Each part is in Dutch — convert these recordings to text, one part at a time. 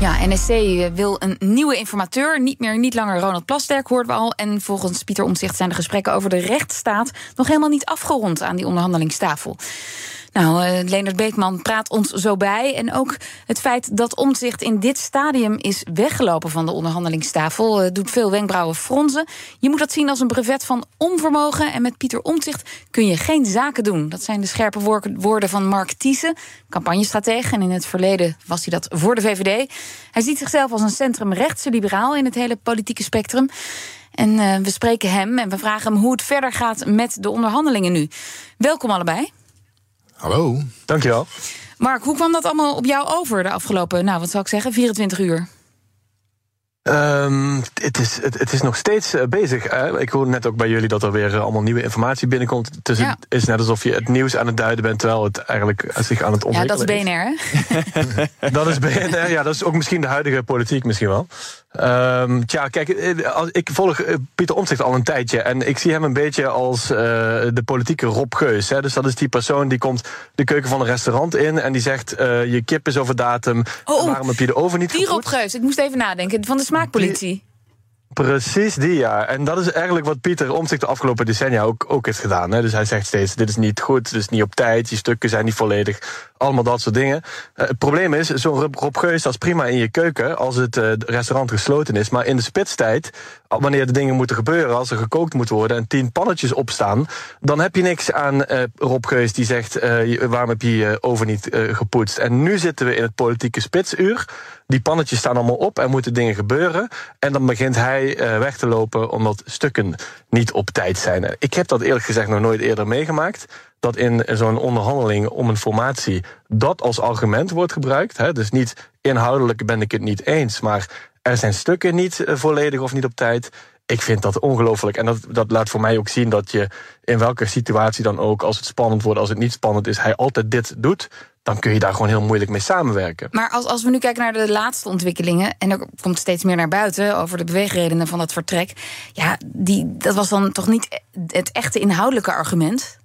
Ja, NSC wil een nieuwe informateur. Niet meer, niet langer Ronald Plasterk, hoorden we al. En volgens Pieter Omtzigt zijn de gesprekken over de rechtsstaat... nog helemaal niet afgerond aan die onderhandelingstafel. Nou, uh, Leonard Beekman praat ons zo bij. En ook het feit dat Omtzigt in dit stadium is weggelopen van de onderhandelingstafel... Uh, doet veel wenkbrauwen fronzen. Je moet dat zien als een brevet van onvermogen. En met Pieter Omtzigt kun je geen zaken doen. Dat zijn de scherpe woorden van Mark Thiessen, campagnestratege. En in het verleden was hij dat voor de VVD. Hij ziet zichzelf als een centrumrechtse liberaal in het hele politieke spectrum. En uh, we spreken hem en we vragen hem hoe het verder gaat met de onderhandelingen nu. Welkom allebei. Hallo. Dankjewel. Mark, hoe kwam dat allemaal op jou over de afgelopen, nou wat zou ik zeggen, 24 uur? Um, het, is, het, het, is nog steeds uh, bezig. Hè? Ik hoorde net ook bij jullie dat er weer uh, allemaal nieuwe informatie binnenkomt. Dus ja. het is net alsof je het nieuws aan het duiden bent, terwijl het eigenlijk zich aan het ontwikkelen is. Ja, dat is BNR, hè? dat is BNR, ja, dat is ook misschien de huidige politiek misschien wel. Um, tja, kijk, ik volg Pieter Omtzigt al een tijdje. En ik zie hem een beetje als uh, de politieke Rob Geus. Hè? Dus dat is die persoon die komt de keuken van een restaurant in... en die zegt, uh, je kip is over datum, oh, waarom heb je de oven niet Die gevoed? Rob Geus, ik moest even nadenken, van de smaakpolitie. Die, Precies die, ja. En dat is eigenlijk wat Pieter Omtzigt de afgelopen decennia ook, ook heeft gedaan. Hè. Dus hij zegt steeds, dit is niet goed, dit is niet op tijd... je stukken zijn niet volledig, allemaal dat soort dingen. Uh, het probleem is, zo'n Rob Geus, dat is prima in je keuken... als het uh, restaurant gesloten is. Maar in de spitstijd, wanneer de dingen moeten gebeuren... als er gekookt moet worden en tien pannetjes opstaan... dan heb je niks aan uh, Rob Geus die zegt... waarom heb je je oven niet gepoetst? En nu zitten we in het politieke spitsuur... Die pannetjes staan allemaal op, er moeten dingen gebeuren. En dan begint hij uh, weg te lopen omdat stukken niet op tijd zijn. Ik heb dat eerlijk gezegd nog nooit eerder meegemaakt. Dat in zo'n onderhandeling om een formatie dat als argument wordt gebruikt. Hè, dus niet inhoudelijk ben ik het niet eens, maar er zijn stukken niet volledig of niet op tijd. Ik vind dat ongelooflijk. En dat, dat laat voor mij ook zien dat je in welke situatie dan ook, als het spannend wordt, als het niet spannend is, hij altijd dit doet dan kun je daar gewoon heel moeilijk mee samenwerken. Maar als, als we nu kijken naar de laatste ontwikkelingen... en er komt steeds meer naar buiten over de beweegredenen van dat vertrek... ja, die, dat was dan toch niet het echte inhoudelijke argument?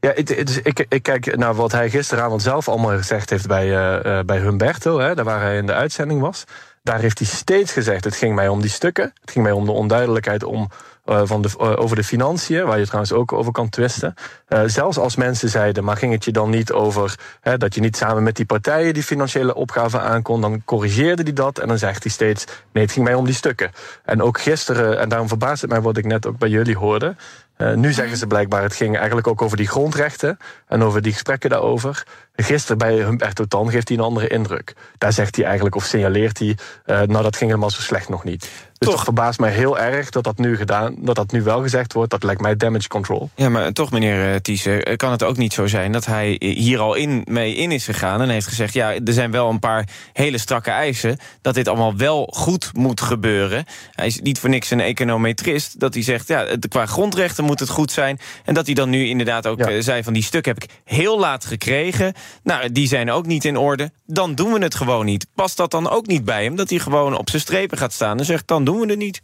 Ja, het, het is, ik, ik, kijk naar wat hij gisteravond zelf allemaal gezegd heeft bij, uh, bij Humberto... Hè, daar waar hij in de uitzending was. Daar heeft hij steeds gezegd, het ging mij om die stukken. Het ging mij om de onduidelijkheid om van de, uh, over de financiën, waar je trouwens ook over kan twisten. Uh, zelfs als mensen zeiden, maar ging het je dan niet over hè, dat je niet samen met die partijen die financiële opgave aankon, dan corrigeerde hij dat en dan zegt hij steeds, nee, het ging mij om die stukken. En ook gisteren, en daarom verbaast het mij wat ik net ook bij jullie hoorde. Uh, nu zeggen ze blijkbaar, het ging eigenlijk ook over die grondrechten en over die gesprekken daarover. Gisteren bij Humberto Tan geeft hij een andere indruk. Daar zegt hij eigenlijk of signaleert hij, uh, nou dat ging helemaal zo slecht nog niet. Dus toch. dat verbaast mij heel erg dat dat nu gedaan, dat dat nu wel gezegd wordt. Dat lijkt mij damage control. Ja, maar toch, meneer Thiessen, kan het ook niet zo zijn dat hij hier al in, mee in is gegaan en heeft gezegd: ja, er zijn wel een paar hele strakke eisen. Dat dit allemaal wel goed moet gebeuren. Hij is niet voor niks een econometrist. Dat hij zegt: ja, qua grondrechten moet het goed zijn. En dat hij dan nu inderdaad ook ja. zei: van die stuk heb ik heel laat gekregen. Nou, die zijn ook niet in orde. Dan doen we het gewoon niet. Past dat dan ook niet bij hem? Dat hij gewoon op zijn strepen gaat staan en zegt: dan doen we het niet.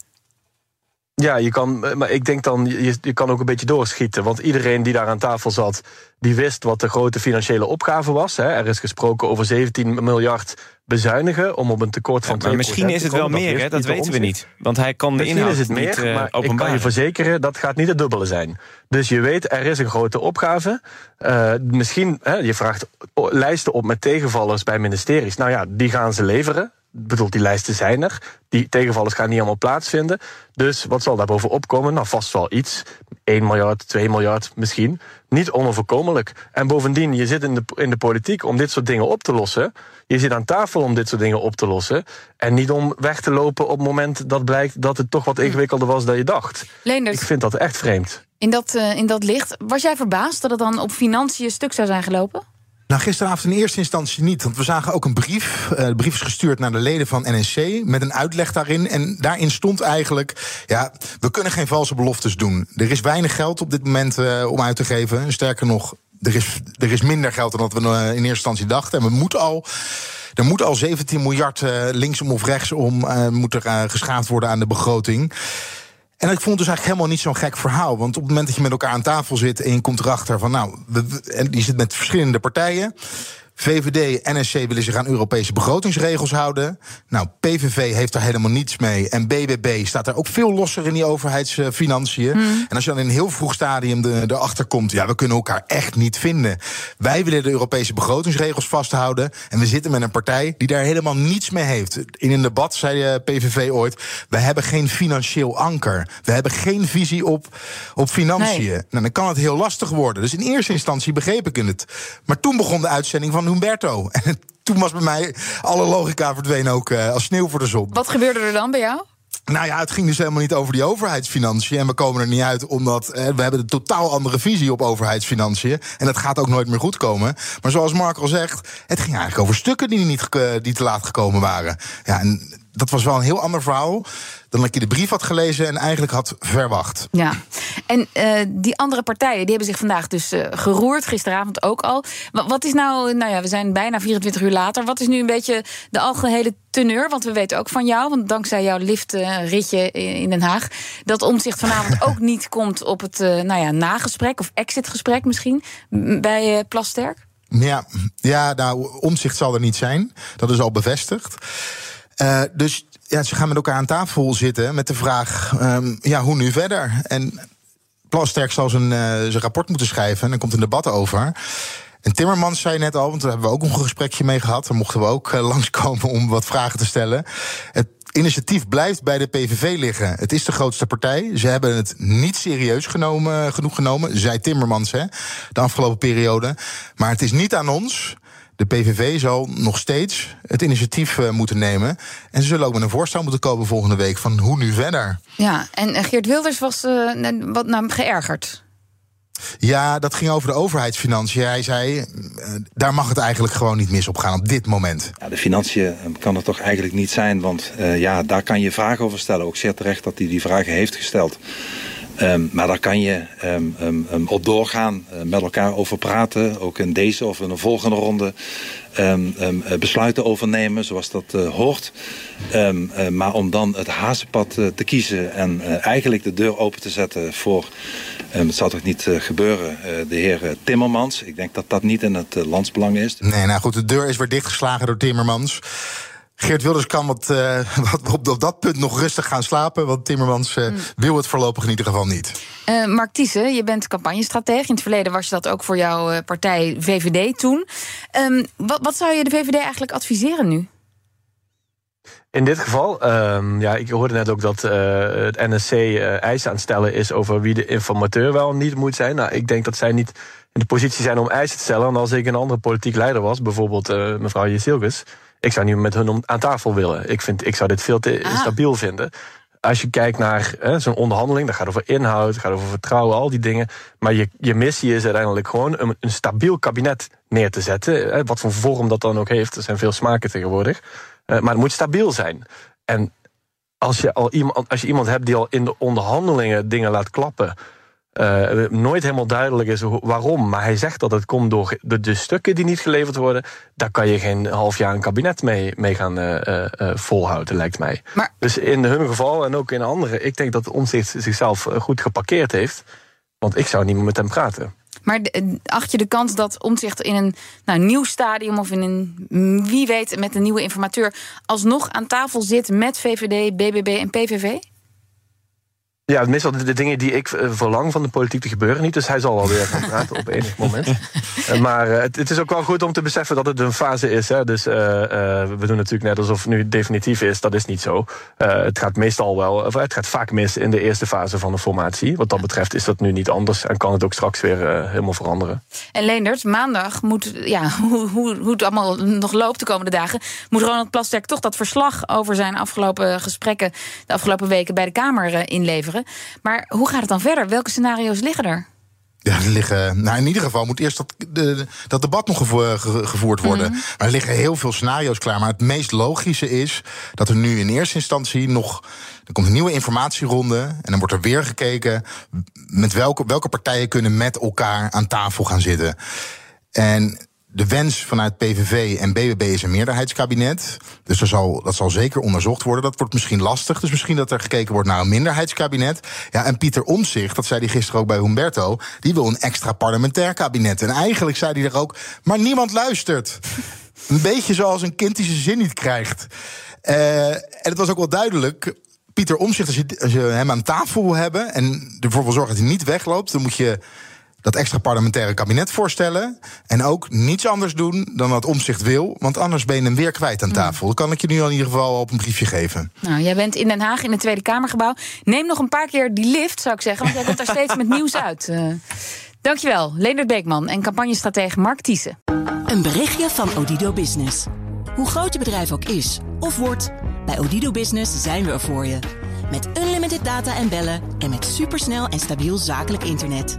Ja, je kan, maar ik denk dan, je, je kan ook een beetje doorschieten. Want iedereen die daar aan tafel zat, die wist wat de grote financiële opgave was. Hè. Er is gesproken over 17 miljard bezuinigen om op een tekort van ja, maar misschien is het wel meer, dat, hè? dat weten we niet. Want hij kan de misschien inhoud is het meer, niet uh, maar ik kan je verzekeren, dat gaat niet het dubbele zijn. Dus je weet, er is een grote opgave. Uh, misschien, hè, je vraagt lijsten op met tegenvallers bij ministeries. Nou ja, die gaan ze leveren. Bedoel, die lijsten zijn er. Die tegenvallers gaan niet allemaal plaatsvinden. Dus wat zal daar bovenop komen? Nou, vast wel iets. 1 miljard, 2 miljard misschien. Niet onoverkomelijk. En bovendien, je zit in de, in de politiek om dit soort dingen op te lossen. Je zit aan tafel om dit soort dingen op te lossen. En niet om weg te lopen op het moment dat blijkt dat het toch wat ingewikkelder was dan je dacht. Ik vind dat echt vreemd. In dat, uh, in dat licht, was jij verbaasd dat het dan op financiën stuk zou zijn gelopen? Nou, gisteravond in eerste instantie niet. Want we zagen ook een brief. Uh, de brief is gestuurd naar de leden van NSC. Met een uitleg daarin. En daarin stond eigenlijk. Ja, we kunnen geen valse beloftes doen. Er is weinig geld op dit moment uh, om uit te geven. Sterker nog, er is, er is minder geld dan dat we in eerste instantie dachten. En we moeten al. Er moet al 17 miljard linksom of rechtsom moet er, geschaafd worden aan de begroting. En ik vond het dus eigenlijk helemaal niet zo'n gek verhaal. Want op het moment dat je met elkaar aan tafel zit en je komt erachter van, nou, en die zit met verschillende partijen. VVD, NSC willen zich aan Europese begrotingsregels houden. Nou, PVV heeft daar helemaal niets mee. En BBB staat er ook veel losser in die overheidsfinanciën. Hmm. En als je dan in een heel vroeg stadium de, erachter komt... ja, we kunnen elkaar echt niet vinden. Wij willen de Europese begrotingsregels vasthouden... en we zitten met een partij die daar helemaal niets mee heeft. In een debat zei eh, PVV ooit... we hebben geen financieel anker. We hebben geen visie op, op financiën. Nou, dan kan het heel lastig worden. Dus in eerste instantie begreep ik het. Maar toen begon de uitzending van Humberto. En toen was bij mij alle logica verdwenen ook uh, als sneeuw voor de zon. Wat gebeurde er dan bij jou? Nou ja, het ging dus helemaal niet over die overheidsfinanciën. En we komen er niet uit omdat eh, we hebben een totaal andere visie op overheidsfinanciën. En dat gaat ook nooit meer goed komen. Maar zoals Mark al zegt, het ging eigenlijk over stukken die niet uh, die te laat gekomen waren. Ja, en dat was wel een heel ander verhaal dan dat je de brief had gelezen en eigenlijk had verwacht. Ja, en uh, die andere partijen die hebben zich vandaag dus uh, geroerd, gisteravond ook al. Wat is nou, nou ja, we zijn bijna 24 uur later. Wat is nu een beetje de algehele teneur? Want we weten ook van jou, want dankzij jouw liftritje uh, in Den Haag, dat omzicht vanavond ook niet komt op het nou ja, nagesprek of exitgesprek misschien bij Plasterk. Ja, ja, nou, omzicht zal er niet zijn. Dat is al bevestigd. Uh, dus ja, ze gaan met elkaar aan tafel zitten met de vraag: um, ja, hoe nu verder? En Plasterk zal zijn, uh, zijn rapport moeten schrijven en er komt een debat over. En Timmermans zei net al, want daar hebben we ook een gesprekje mee gehad. Daar mochten we ook uh, langskomen om wat vragen te stellen. Het initiatief blijft bij de PVV liggen. Het is de grootste partij. Ze hebben het niet serieus genomen, genoeg genomen, zei Timmermans hè, de afgelopen periode. Maar het is niet aan ons. De PVV zal nog steeds het initiatief uh, moeten nemen. En ze zullen ook met een voorstel moeten komen volgende week van hoe nu verder. Ja, en Geert Wilders was uh, wat nou geërgerd. Ja, dat ging over de overheidsfinanciën. Hij zei, daar mag het eigenlijk gewoon niet mis op gaan op dit moment. Ja, de financiën kan het toch eigenlijk niet zijn, want ja, daar kan je vragen over stellen. Ook zeer terecht dat hij die vragen heeft gesteld. Um, maar daar kan je um, um, op doorgaan, uh, met elkaar over praten. Ook in deze of in een volgende ronde besluiten over nemen, zoals dat uh, hoort. Maar om dan het hazenpad te kiezen en eigenlijk de deur open te zetten voor... het zal toch niet gebeuren, de heer Timmermans. Ik denk dat dat niet in het landsbelang is. Nee, nou goed, de deur is weer dichtgeslagen door Timmermans. Geert Wilders kan wat, uh, wat op, op, dat punt nog rustig gaan slapen. Want Timmermans uh, mm. wil het voorlopig in ieder geval niet. Uh, Mark Thiessen, je bent campagnestratege. In het verleden was je dat ook voor jouw partij VVD toen. Um, wat, wat zou je de VVD eigenlijk adviseren nu? In dit geval, um, ja, ik hoorde net ook dat uh, het NSC uh, eisen aan het stellen is over wie de informateur wel niet moet zijn. Nou, ik denk dat zij niet in de positie zijn om eisen te stellen. En als ik een andere politiek leider was, bijvoorbeeld uh, mevrouw Jesilgus ik zou niet met hun aan tafel willen. Ik, vind, ik zou dit veel te ah. stabiel vinden. Als je kijkt naar zo'n onderhandeling, dat gaat over inhoud, dat gaat over vertrouwen, al die dingen. Maar je, je missie is uiteindelijk gewoon een, een stabiel kabinet neer te zetten. Hè, wat voor vorm dat dan ook heeft. Er zijn veel smaken tegenwoordig. Uh, maar het moet stabiel zijn. En als je, al iemand, als je iemand hebt die al in de onderhandelingen dingen laat klappen uh, nooit helemaal duidelijk is waarom. Maar hij zegt dat het komt door de, de, stukken die niet geleverd worden. Daar kan je geen half jaar een kabinet mee, mee gaan uh, uh, volhouden, lijkt mij. Maar... Dus in hun geval en ook in andere, ik denk dat Omzicht zichzelf goed geparkeerd heeft. Want ik zou niet meer met hem praten. Maar acht je de kans dat Omzicht in een nou, nieuw stadium of in een, wie weet, met een nieuwe informateur alsnog aan tafel zit met VVD, BBB en PVV? Ja, meestal de, de, dingen die ik uh, verlang van de politiek te gebeuren niet. Dus hij zal alweer gaan praten op enig moment. Uh, maar uh, het, het, is ook wel goed om te beseffen dat het een fase is. Hè. Dus we doen natuurlijk net alsof het nu definitief is. Dat is niet zo. het gaat meestal wel, of het gaat vaak mis in de eerste fase van de formatie. Wat dat betreft is dat nu niet anders en kan het ook straks weer helemaal veranderen. En Leendert, maandag moet, ja, hoe, hoe, hoe het allemaal nog loopt de komende dagen, moet Ronald Plasterk toch dat verslag over zijn afgelopen gesprekken de afgelopen weken bij de Kamer inleveren. Maar hoe gaat het dan verder? Welke scenario's liggen er? Ja, er liggen, nou in ieder geval moet eerst dat, de, dat debat nog gevoerd worden. Maar er liggen heel veel scenario's klaar. Maar het meest logische is dat er nu in eerste instantie nog. Er komt een nieuwe informatieronde. En dan wordt er weer gekeken. met welke, welke partijen kunnen met elkaar aan tafel gaan zitten. En de wens vanuit PVV en BBB is een meerderheidskabinet. Dus er zal, dat zal zeker onderzocht worden. Dat wordt misschien lastig. Dus misschien dat er gekeken wordt naar een minderheidskabinet. Ja, en Pieter Omzicht, dat zei hij gisteren ook bij Humberto... die wil een extra parlementair kabinet. En eigenlijk zei hij er ook, maar niemand luistert. Een beetje zoals een kind die zijn zin niet krijgt. Uh, en het was ook wel duidelijk... Pieter Omzicht, als je, als je hem aan tafel wil hebben... en ervoor wil zorgen dat hij niet wegloopt... dan moet je dat extra parlementaire kabinet voorstellen. En ook niets anders doen dan wat omzicht wil. Want anders ben je hem weer kwijt aan tafel. Dat kan ik je nu al in ieder geval op een briefje geven. Nou, jij bent in Den Haag in het Tweede Kamergebouw. Neem nog een paar keer die lift, zou ik zeggen. Want jij komt daar steeds met nieuws uit. Uh, dankjewel, Leendert Beekman en campagnestratege Mark Thiessen. Een berichtje van Odido Business. Hoe groot je bedrijf ook is of wordt... bij Odido Business zijn we er voor je. Met unlimited data en bellen en met supersnel en stabiel zakelijk internet